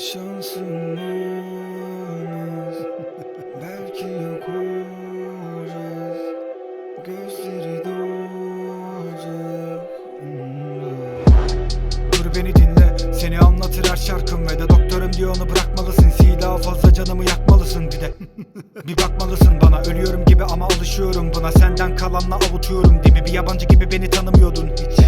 Bir şansın olmaz Belki yok olacağız Gözleri dolacak. Dur beni dinle Seni anlatır her şarkım Ve de doktorum diyor onu bırakmalısın. Si daha fazla canımı yakmalısın bir de. Bir bakmalısın bana Ölüyorum gibi ama alışıyorum buna. Senden kalanla avutuyorum dibi. Bir yabancı gibi beni tanımıyordun hiç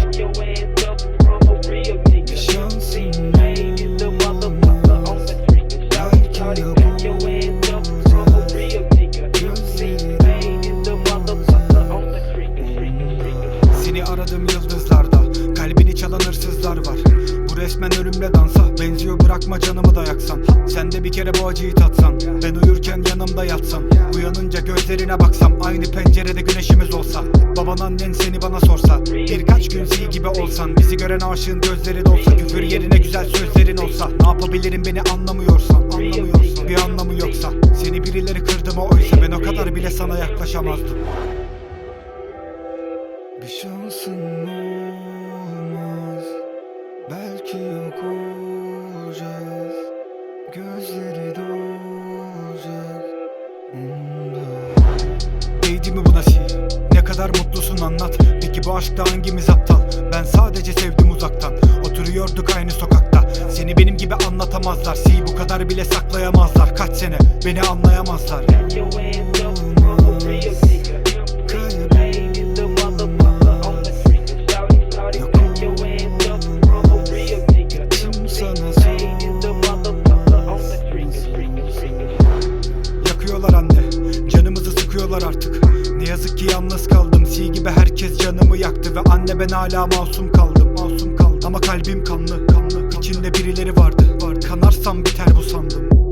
Seni aradım yıldızlarda. Kalbini çalan var. Bu resmen ölümle dansa. Benziyor bırakma canımı da yaksan Sen de bir kere bu acıyı tatsan. Ben uyurken yanımda yatsan Uyanınca gözlerine baksam. Aynı pencerede güneşimiz olsa. Baban annen seni bana sorsa. Birkaç gün sil gibi olsan. Bizi gören aşığın gözleri dolsa Küfür yerine güzel sözlerin olsa. Ne yapabilirim beni Anlamıyorsan birileri kırdı mı oysa Ben o kadar bile sana yaklaşamazdım. Bir şansın olmaz. Belki yok olacağız. Gözleri dolacak. Değdi mi buna si? Ne kadar mutlusun anlat. Peki bu aşkta hangimiz aptal? Sana Pain is the motherfucker on the street. Yakıyorlar anne. Canımızı sıkıyorlar artık. Ne yazık ki yalnız kaldım. Si gibi herkes canımı yaktı Ve anne ben hala masum kaldım. Masum kaldım. Ama kalbim kanlı kanlı. İçinde birileri vardı, vardı. Kanarsam biter bu sandım